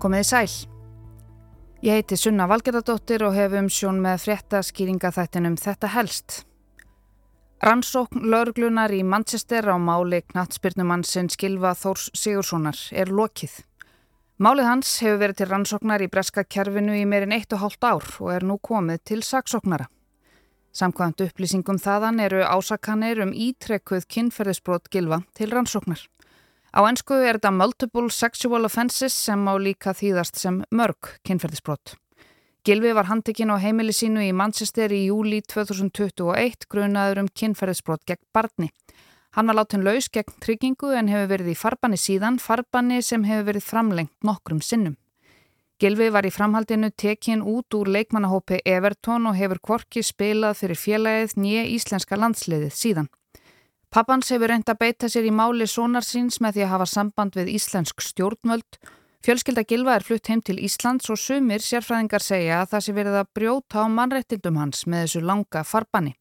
Komiði sæl. Ég heiti Sunna Valgerðardóttir og hef um sjón með fréttaskýringa þættinum Þetta helst. Rannsókn laurglunar í Manchester á máli knatsbyrnumann sinn Skilva Þórs Sigurssonar er lokið. Málið hans hefur verið til rannsóknar í breska kerfinu í meirinn eitt og hálft ár og er nú komið til saksóknara. Samkvæmt upplýsingum þaðan eru ásakanir um ítrekkuð kynferðisbrot Gilva til rannsóknar. Á ennsku er þetta multiple sexual offenses sem á líka þýðast sem mörg kynferðisbrott. Gilvi var handtekinn á heimili sínu í Manchester í júli 2021 grunaður um kynferðisbrott gegn barni. Hann var látin laus gegn tryggingu en hefur verið í farbanni síðan, farbanni sem hefur verið framlengt nokkrum sinnum. Gilvi var í framhaldinu tekinn út úr leikmannahópi Everton og hefur kvorki spilað fyrir félagið nýja íslenska landsliðið síðan. Pappans hefur reynd að beita sér í máli sonarsins með því að hafa samband við íslensk stjórnvöld. Fjölskylda Gilva er flutt heim til Íslands og sumir sérfræðingar segja að það sé verið að brjóta á mannrettildum hans með þessu langa farbanni.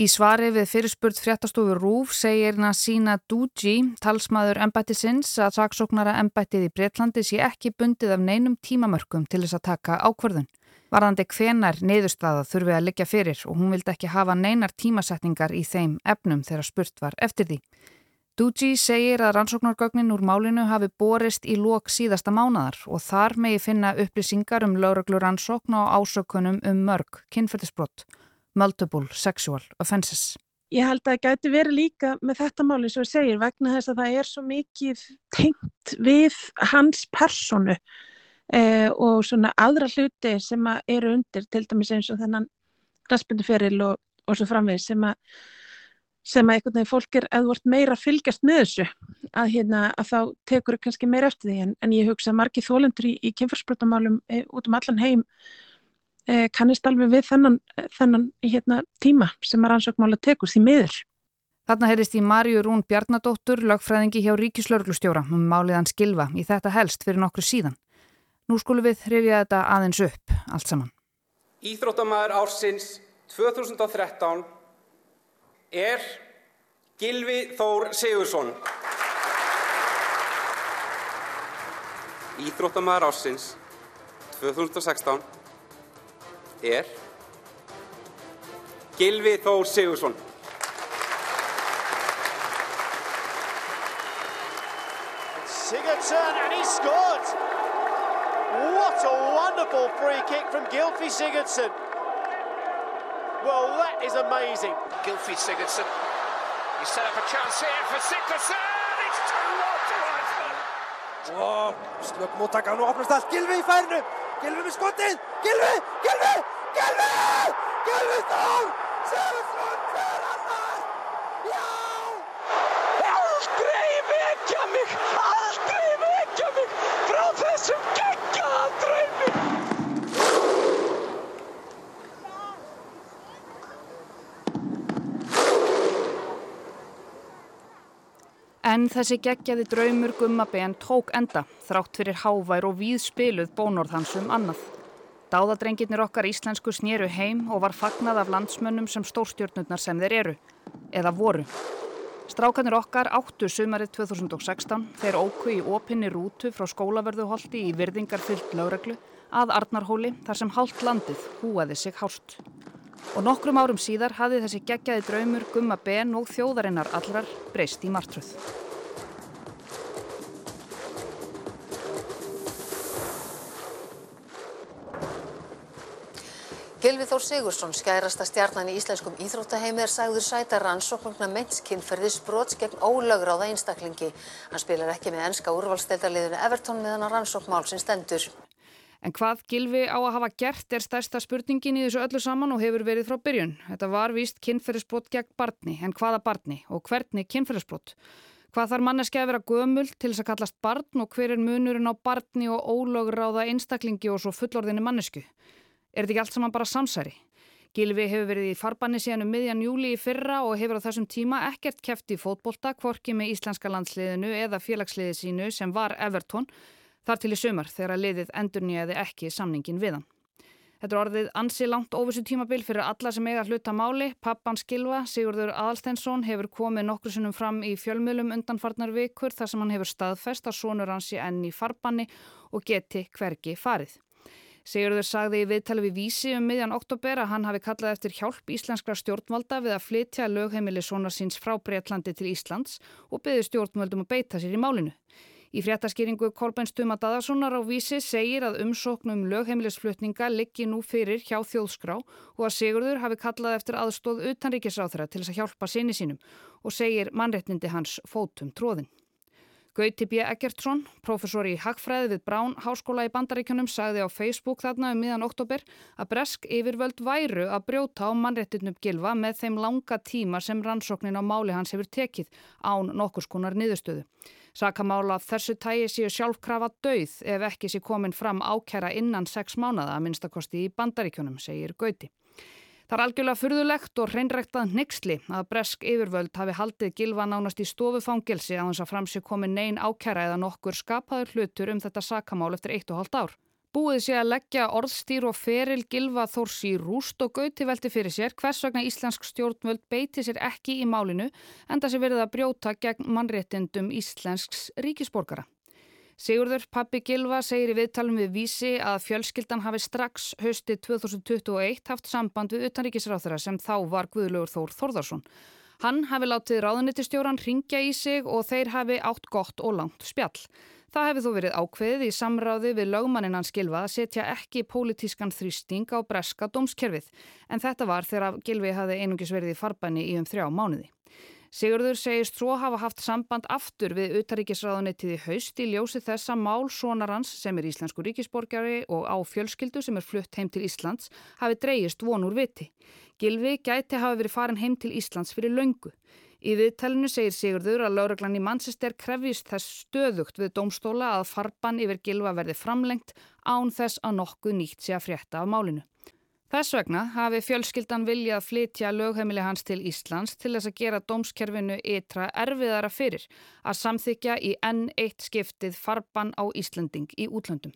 Í svari við fyrirspurt fréttastofu Rúf segir Nasina Duji, talsmaður embættisins, að saksóknara embættið í Breitlandi sé ekki bundið af neinum tímamörkum til þess að taka ákvörðun. Varðandi hvenar niðurstaða þurfi að liggja fyrir og hún vildi ekki hafa neinar tímasetningar í þeim efnum þegar spurt var eftir því. Duji segir að rannsóknargögnin úr málinu hafi borist í lok síðasta mánadar og þar megi finna upplýsingar um lauröglur rannsókn og ásökunum um mörg, kynferðisbrott, multiple sexual offenses. Ég held að það gæti verið líka með þetta máli sem það segir vegna þess að það er svo mikið tengt við hans personu eh, og svona aðra hluti sem eru undir til dæmis eins og þennan glaspinduferil og, og svo framvegð sem að sem að einhvern veginn fólk er eða vort meira fylgjast með þessu að, hérna, að þá tekur það kannski meira eftir því en, en ég hugsa að margi þólendur í, í kemfarsbrotamálum e, út um allan heim e, kannist alveg við þennan, þennan hérna, tíma sem að rannsókmála tekur því miður. Þarna heyrist í Marju Rún Bjarnadóttur, lögfræðingi hjá Ríkislörglustjóra um máliðan skilfa í þetta helst fyrir nokkru síðan. Nú skulum við hrifja þetta aðeins upp allt saman. Íþróttamæður ársins 2013 er Gilvi Þór Sigursson. Íþróttamæður ársins 2016 er Gilvi Þór Sigursson. Sigurdsson and he scored! What a wonderful free kick from Gylfi Sigurdsson. Well, that is amazing. Gylfi Sigurdsson. You set up a chance here for Sigurdsson. It's 2-1 to Iceland. Og slökk móttaka, nú opnast allt. Gylfi í færnu. Gylfi með skottið. Gylfi, Gylfi, Gylfi! Gylfi Þór! Sigurdsson En þessi geggjaði draumur Gummaben tók enda, þrátt fyrir hávær og víðspiluð bónorðhans um annað. Dáðadrengirnir okkar íslensku snýru heim og var fagnað af landsmönnum sem stórstjórnurnar sem þeir eru, eða voru. Strákanir okkar áttu sumarið 2016 þeir óku í opinni rútu frá skólaverðuholti í virðingarfyllt lögreglu að Arnarhóli þar sem hálft landið húaði sig hást. Og nokkrum árum síðar hafði þessi geggjaði draumur Gumma Ben og þjóðarinnar allrar breyst í martröð. Þór Sigursson, skærasta stjarnan í íslenskum íþróttaheimi, er sagður sæta rannsóknuna mennskynferðis brots gegn ólögráða einstaklingi. Hann spilar ekki með enska úrvalsteldarliðinu Everton meðan að rannsókmál sem stendur. En hvað Gilvi á að hafa gert er stærsta spurningin í þessu öllu saman og hefur verið frá byrjun. Þetta var víst kynferðisbrot gegn barni, en hvaða barni og hvernig kynferðisbrot? Hvað þarf manneski að vera gömul til þess að kallast barn og hver er munurinn á barni og ólögráða einstaklingi og svo fullorðinni mannesku? Er þetta ekki allt saman bara samsæri? Gilvi hefur verið í farbanni síðan um miðjan júli í fyrra og hefur á þessum tíma ekkert kæft í fótbolta, kvorki með íslenska landsliðinu eða félagsliðið sínu sem var Everton, þar til í sumar þegar liðið endur nýjaði ekki samningin við hann. Þetta er orðið ansi langt óvissu tímabil fyrir alla sem eiga hluta máli. Pappan Skilva, Sigurður Aðalsteinsson, hefur komið nokkur sinnum fram í fjölmjölum undanfarnar vikur þar sem hann hefur staðfest að sonur hans í enn í farbanni og geti hvergi farið. Sigurður sagði í viðtali við vísi um miðjan oktober að hann hafi kallað eftir hjálp íslenskra stjórnvalda við að flytja lögheimili sonar síns frá Breitlandi til Íslands og byggði stjórnvaldum að beita sér í málinu. Í fréttaskýringu Kolbæn Stuma Dadarssonar á vísi segir að umsóknum lögheimilisflutninga liggi nú fyrir hjá þjóðskrá og að Sigurður hafi kallað eftir aðstóð utanríkisráþara til þess að hjálpa sinni sínum og segir mannrettnindi hans fótum tróðin. Gauti B. Eggertsson, professor í Hagfræði við Brán Háskóla í Bandaríkjunum, sagði á Facebook þarna um miðan oktober að bresk yfirvöld væru að brjóta á mannrettinum gilfa með þeim langa tíma sem rannsóknin á máli hans hefur tekið án nokkus konar niðurstöðu. Sakamála þessu tægi séu sjálfkrafa döið ef ekki sé komin fram ákjæra innan sex mánada að minnstakosti í Bandaríkjunum, segir Gauti. Það er algjörlega fyrðulegt og hreinræktað nexli að bresk yfirvöld hafi haldið gilva nánast í stofufangelsi á þess að framsig komi neyn ákæra eða nokkur skapaður hlutur um þetta sakamál eftir eitt og hálft ár. Búið sé að leggja orðstýr og feril gilva þórs í rúst og gauti velti fyrir sér hvers vegna íslensk stjórnvöld beiti sér ekki í málinu en það sé verið að brjóta gegn mannréttindum íslensks ríkisborgara. Sigurður pappi Gilva segir í viðtalum við vísi að fjölskyldan hafi strax hösti 2021 haft samband við utanríkisráþara sem þá var Guðlaugur Þór Þórðarsson. Hann hafi látið ráðunitistjóran ringja í sig og þeir hafi átt gott og langt spjall. Það hefði þó verið ákveðið í samráði við lögmannin hans Gilva að setja ekki pólitískan þrýsting á breska dómskerfið en þetta var þegar Gilvi hafi einungis verið í farbanni í um þrjá mánuði. Sigurður segist svo hafa haft samband aftur við utaríkisráðunettið í haust í ljósi þessa mál sonarans sem er íslensku ríkisborgari og á fjölskyldu sem er flutt heim til Íslands hafi dreyist vonur viti. Gilvi gæti hafi verið farin heim til Íslands fyrir löngu. Í viðtælinu segir Sigurður að lauraglann í Manchester krefjist þess stöðugt við domstóla að farban yfir Gilva verði framlengt án þess að nokkuð nýtt sé að frétta af málinu. Þess vegna hafi fjölskyldan viljað flytja lögheimili hans til Íslands til þess að gera dómskerfinu ytra erfiðara fyrir að samþykja í enn eitt skiptið farban á Íslanding í útlöndum.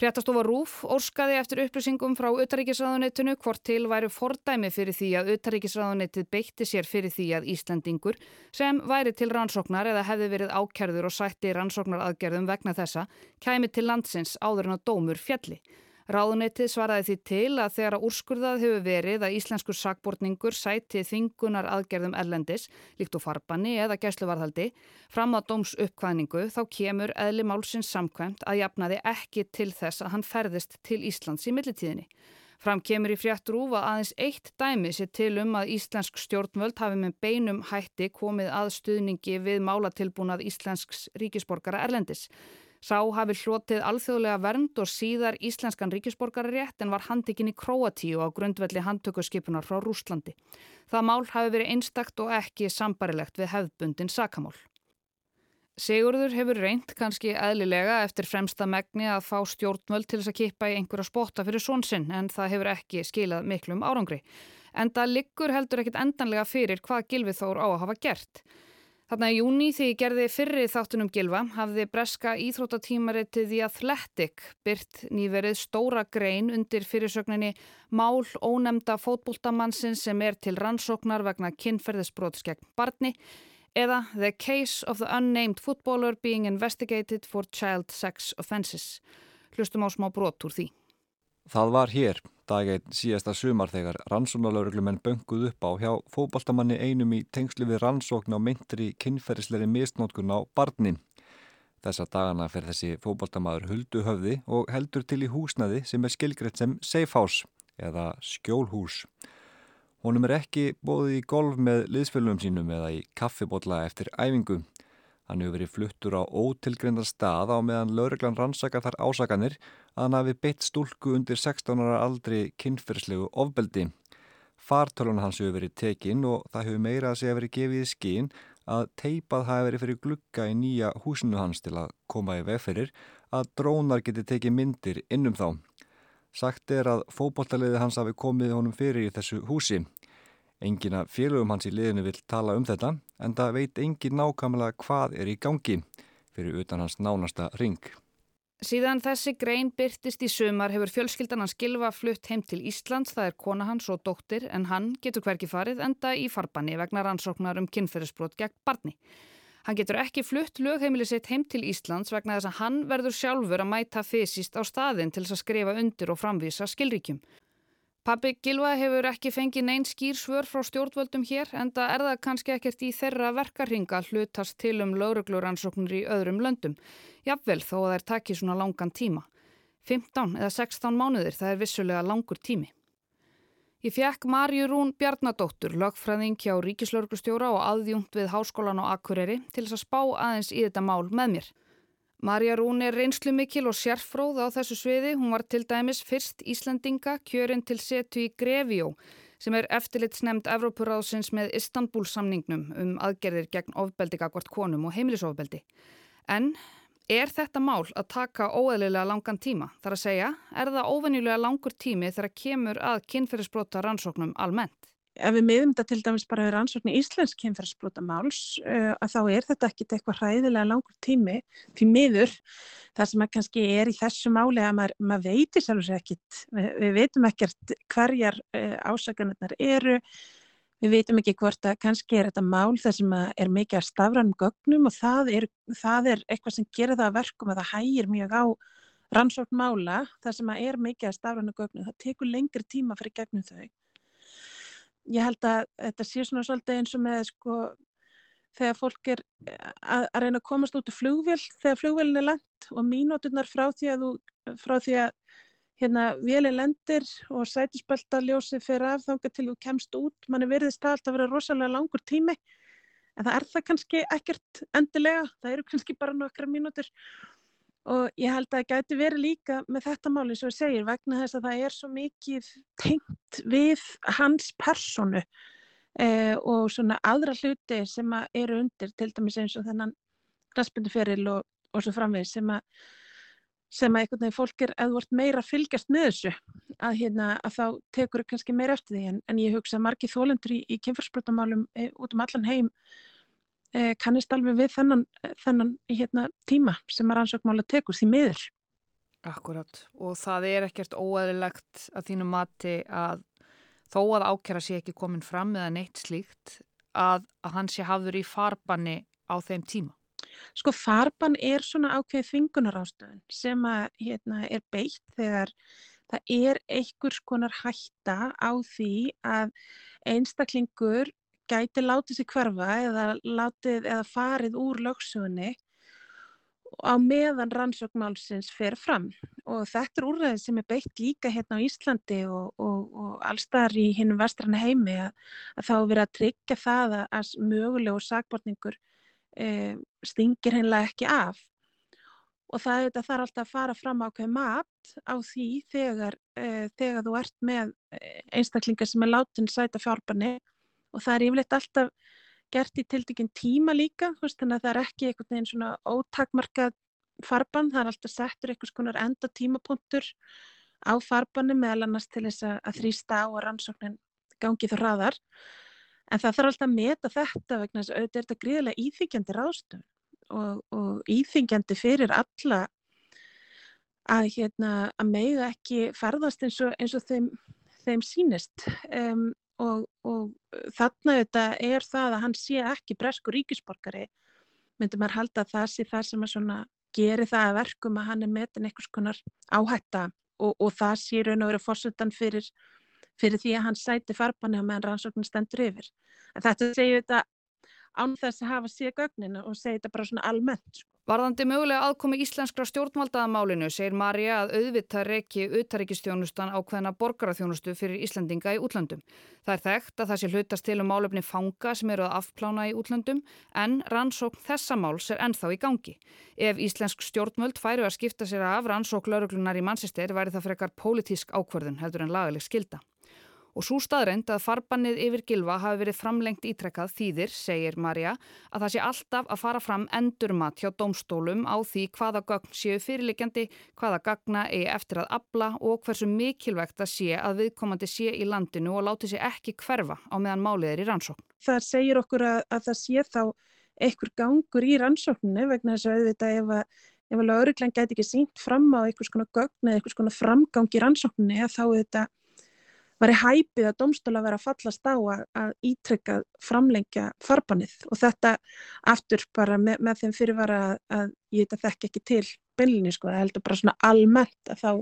Fréttastofa Rúf óskaði eftir upplýsingum frá Utaríkisraðunitinu hvort til væri fordæmi fyrir því að Utaríkisraðunitið beitti sér fyrir því að Íslandingur sem væri til rannsóknar eða hefði verið ákjærður og sætti rannsóknar aðgerðum vegna þessa kæmi til landsins áður en að dómur fjalli. Ráðunettið svaraði því til að þegar að úrskurðað hefur verið að íslenskur sakbortningur sæti þingunar aðgerðum erlendis, líkt og farbanni eða gæsluvarðhaldi, fram að dóms uppkvæðningu þá kemur eðli málsins samkvæmt að jafnaði ekki til þess að hann ferðist til Íslands í millitíðinni. Fram kemur í frétt rúf að aðeins eitt dæmi sé til um að íslensk stjórnvöld hafi með beinum hætti komið að stuðningi við málatilbúnað íslensks ríkisborgara erlendis. Sá hafi hlotið alþjóðlega vernd og síðar íslenskan ríkisborgararétt en var handikinn í Kroatíu á grundvelli handtökuskipunar frá Rúslandi. Það mál hafi verið einstakt og ekki sambarilegt við hefðbundin sakamál. Sigurður hefur reynd kannski eðlilega eftir fremsta megni að fá stjórnvöld til þess að kippa í einhverja spotta fyrir svonsinn en það hefur ekki skilað miklum árangri. En það liggur heldur ekkit endanlega fyrir hvað Gilvið Þór á að hafa gert. Þarna í júni því gerði fyrri þáttunum gilva hafði breska íþróttatímaritið The Athletic byrt nýverið stóra grein undir fyrirsögninni Mál ónemda fótbóltamannsins sem er til rannsóknar vegna kynferðisbróts gegn barni eða The Case of the Unnamed Footballer Being Investigated for Child Sex Offences. Hlustum á smá brot úr því. Það var hér, daginn síðasta sumar þegar rannsónalauruglumenn bönguð upp á hjá fóbaltamanni einum í tengslu við rannsókn á myndri kynferðisleiri mistnótkun á barnin. Þessa dagana fer þessi fóbaltamaður huldu höfði og heldur til í húsnaði sem er skilgreitt sem safe house eða skjólhús. Honum er ekki bóðið í golf með liðsfölunum sínum eða í kaffibotla eftir æfingu. Hann hefur verið fluttur á ótilgrindar stað á meðan lauruglan rannsaka þar ásakanir að hann hafi beitt stúlku undir 16 ára aldri kynferðslegu ofbeldi. Fartölun hans hefur verið tekinn og það hefur meira að segja verið gefið í skín að teipað hafi verið fyrir glukka í nýja húsinu hans til að koma í vegferir að drónar geti tekið myndir innum þá. Sagt er að fókbóltaliði hans hafi komið honum fyrir í þessu húsi. Engina félögum hans í liðinu vil tala um þetta en það veit engin nákvæmlega hvað er í gangi fyrir utan hans nánasta ring. Síðan þessi grein byrtist í sumar hefur fjölskyldan hans Gilva flutt heim til Íslands, það er kona hans og dóttir, en hann getur hverki farið enda í farbanni vegna rannsóknar um kynferðisbrot gegn barni. Hann getur ekki flutt lögheimili sitt heim til Íslands vegna þess að hann verður sjálfur að mæta fysiskt á staðin til þess að skrifa undir og framvísa skilríkjum. Pappi Gilva hefur ekki fengið neinn skýrsvör frá stjórnvöldum hér en það er það kannski ekkert í þeirra verkarhinga hlutast til um laurugluransóknir í öðrum löndum. Jafnvel þó að þær taki svona langan tíma. 15 eða 16 mánuðir það er vissulega langur tími. Ég fekk Marju Rún Bjarnadóttur, lögfræðing hjá Ríkislauruglustjóra og aðjungt við Háskólan og Akureyri til þess að spá aðeins í þetta mál með mér. Marja Rún er reynslu mikil og sérfróð á þessu sviði. Hún var til dæmis fyrst Íslandinga kjörinn til setu í Grevjó sem er eftirlitsnemnd Evrópuráðsins með Istanbul samningnum um aðgerðir gegn ofbeldi gagvart konum og heimilisofbeldi. En er þetta mál að taka óeðlilega langan tíma? Þar að segja, er það óvenjulega langur tími þegar kemur að kynferðisbrota rannsóknum almennt? Ef við miðum þetta til dæmis bara við rannsóknir íslensk kynferðsbrota máls uh, að þá er þetta ekkit eitthvað hræðilega langur tími því miður það sem kannski er í þessu máli að maður, maður veitir sérlega ekkit við, við veitum ekkert hverjar uh, ásakanirnar eru. Við veitum ekki hvort að kannski er þetta mál það sem er mikið að stafranum gögnum og það er, það er eitthvað sem gerir það að verkum að það hægir mjög á rannsókn mála. Það sem er mikið að stafranum gögnum það tekur lengri tíma fyrir gegnum þau ég held að þetta sé svona svolítið eins og með sko þegar fólk er eh, að, að reyna að komast út í flugvél þegar flugvélin er lendt og mínúturnar frá því að, þú, frá því að hérna vélin lendir og sætispeltaljósi fyrir af þánga til þú kemst út, mann er verðist það alltaf að vera rosalega langur tími. En það er það kannski ekkert endilega, það eru kannski bara nokkra mínútur og ég held að það gæti verið líka með þetta máli sem ég segir vegna þess að það er svo mikið tengt við hans personu eh, og svona aðra hluti sem eru undir til dæmis eins og þennan græspinduferil og, og svo framvegis sem að sem að einhvern veginn fólk er eða vort meira fylgjast með þessu að, hérna, að þá tekur það kannski meira eftir því. En, en ég hugsa að margi þólendur í, í kynfarsbrotamálum e, út um allan heim kannist alveg við þennan, þennan hérna, tíma sem að rannsókmála tekur því miður. Akkurat og það er ekkert óæðilegt að þínu mati að þó að ákjara sé ekki komin fram eða neitt slíkt að, að hann sé hafður í farbanni á þeim tíma. Sko farbann er svona ákveð þvingunarástöðun sem að hérna, er beitt þegar það er einhvers konar hætta á því að einstaklingur gæti látið sér hverfa eða, látið, eða farið úr lögsugunni á meðan rannsóknmálsins fer fram. Og þetta er úrræðin sem er beitt líka hérna á Íslandi og, og, og allstaðar í hinnum vestrana heimi að, að þá verið að tryggja það að, að mögulegu sakbortningur e, stingir hennilega ekki af. Og það er þar alltaf að fara fram ákveð mat á því þegar, e, þegar þú ert með einstaklingar sem er látin sæta fjárbarni og það er yfirleitt alltaf gert í tildekinn tíma líka, veist, þannig að það er ekki einhvern veginn svona ótakmarkað farban, það er alltaf settur einhvers konar enda tímapunktur á farbanni meðal annars til þess að þrýsta á að rannsóknin gangi þú hraðar. En það þarf alltaf að meta þetta vegna þess að auðvitað er þetta gríðilega íþingjandi ráðstöfn og, og íþingjandi fyrir alla að, hérna, að meiga ekki ferðast eins og, eins og þeim, þeim sínist. Um, og, og þarna þetta er það að hann sé ekki bresku ríkisborgari myndi maður halda að það sé það sem að svona geri það að verkum að hann er metin einhvers konar áhætta og, og það sé raun og verið fórsöldan fyrir, fyrir því að hann sæti farbanni á meðan rannsóknin stendur yfir. En þetta segju þetta án þess að hafa síða gögninu og segju þetta bara svona almennt. Sko. Varðandi mögulega aðkomi íslenskra stjórnvaldaðamálinu segir Marja að auðvitað reki auðtaríkistjónustan á hvenna borgaraþjónustu fyrir Íslandinga í útlandum. Það er þekkt að það sé hlutast til um málefni fanga sem eru að afplána í útlandum en rannsókn þessa máls er ennþá í gangi. Ef íslensk stjórnvöld færu að skipta sér af rannsókn lauruglunar í mannsistir væri það frekar pólitísk ákverðun heldur en lagaleg skilda. Og svo staðrænt að farbannið yfir gilva hafi verið framlengt ítrekkað þýðir, segir Marja, að það sé alltaf að fara fram endurmat hjá domstólum á því hvaða gögn séu fyrirlikjandi, hvaða gagna eigi eftir að abla og hversu mikilvægt að sé að viðkomandi sé í landinu og láti sér ekki hverfa á meðan málið er í rannsókn. Það segir okkur að, að það sé þá einhver gangur í rannsókninu vegna þess að auðvitað ef að ef að lauruglan gæti ekki sínt fram á einhvers konar gögn eða einhvers konar framgang í rannsókninni þá þetta var í hæpið að domstóla vera að fallast á að, að ítrekka framlengja farbanið og þetta aftur bara með, með þeim fyrirvara að, að ég þekk ekki til byllinni sko, það heldur bara svona almennt að þá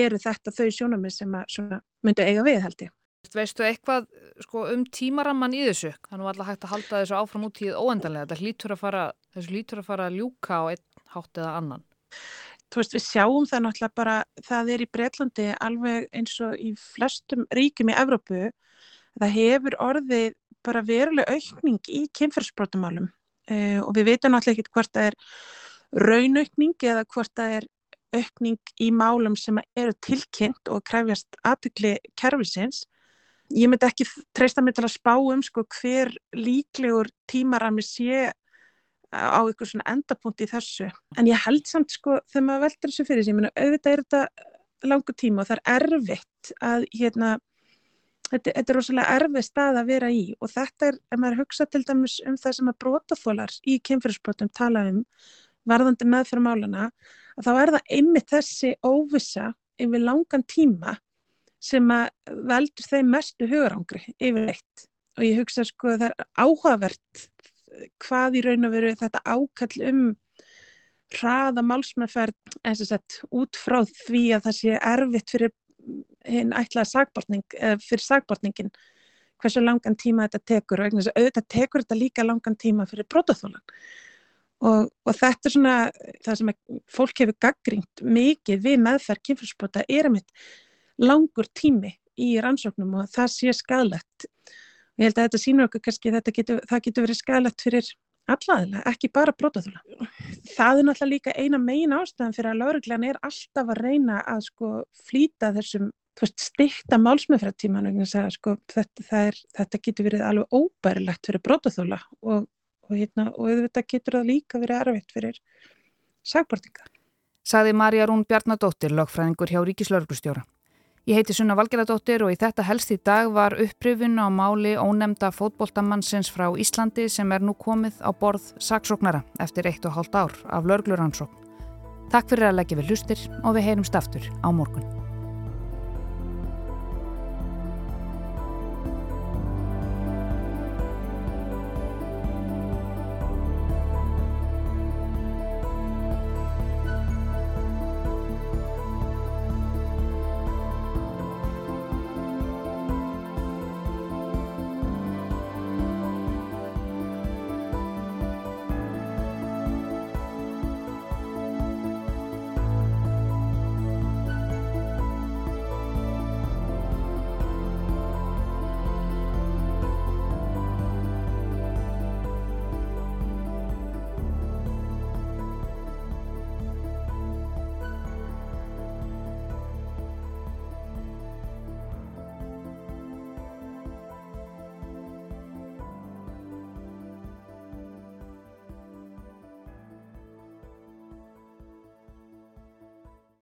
eru þetta þau sjónamið sem að myndu eiga við held ég. Veistu eitthvað sko, um tímaramman í þessu? Þannig var alltaf hægt að halda þessu áfram út í óendanlega. Að fara, þessu lítur að fara að ljúka á einn hátt eða annan. Þú veist, við sjáum það náttúrulega bara, það er í Breitlandi alveg eins og í flestum ríkum í Evrópu. Það hefur orðið bara veruleg aukning í kynferðsbrotumálum uh, og við veitum náttúrulega ekki hvort það er raunaukning eða hvort það er aukning í málum sem eru tilkynnt og kræfjast aðtökli kerfisins ég myndi ekki treysta mig til að spá um sko hver líklegur tímarami sé á eitthvað svona endapunkt í þessu. En ég held samt sko þegar maður veldur þessu fyrir sig, ég myndi auðvitað er þetta langu tíma og það er erfitt að hérna þetta, þetta er rosalega erfið stað að vera í. Og þetta er, ef maður hugsa til dæmis um það sem að brótaþólar í kynfyrirsbrotum tala um varðandi meðfyrir málana, að þá er það einmitt þessi óvisa yfir langan tíma sem að veldur þeim mestu hugurangri yfirleitt. Og ég hugsa sko það er áhugavert hvað í raun og veru þetta ákall um hraða málsmeðferð eins og sett út frá því að það sé erfitt fyrir hinn ætlaða sagbortning, fyrir sagbortningin hversu langan tíma þetta tekur og auðvitað tekur þetta líka langan tíma fyrir brotaþólan og, og þetta er svona það sem fólk hefur gaggrínt mikið við meðferð kynfyrsbota er að mitt langur tími í rannsóknum og það sé skadalegt. Ég held að þetta sínur okkur kannski að getur, það getur verið skadalegt fyrir allaðilega, ekki bara brotaþúla. Það er náttúrulega líka eina megin ástæðan fyrir að lauruglan er alltaf að reyna að sko flýta þessum stikta málsmeðfrættíman sko, þetta, þetta getur verið alveg óbærilegt fyrir brotaþúla og, og, hérna, og þetta getur það líka verið erfitt fyrir sagbortinga. Saði Marja Rún Bjarnadóttir, lagfræðingur hjá Ríkislauruglustjóra. Ég heiti Sunna Valgeradóttir og í þetta helst í dag var uppröfun á máli ónemda fótboltamannsins frá Íslandi sem er nú komið á borð saksóknara eftir eitt og hálft ár af lörgluransókn. Takk fyrir að leggja við hlustir og við heyrumst aftur á morgun.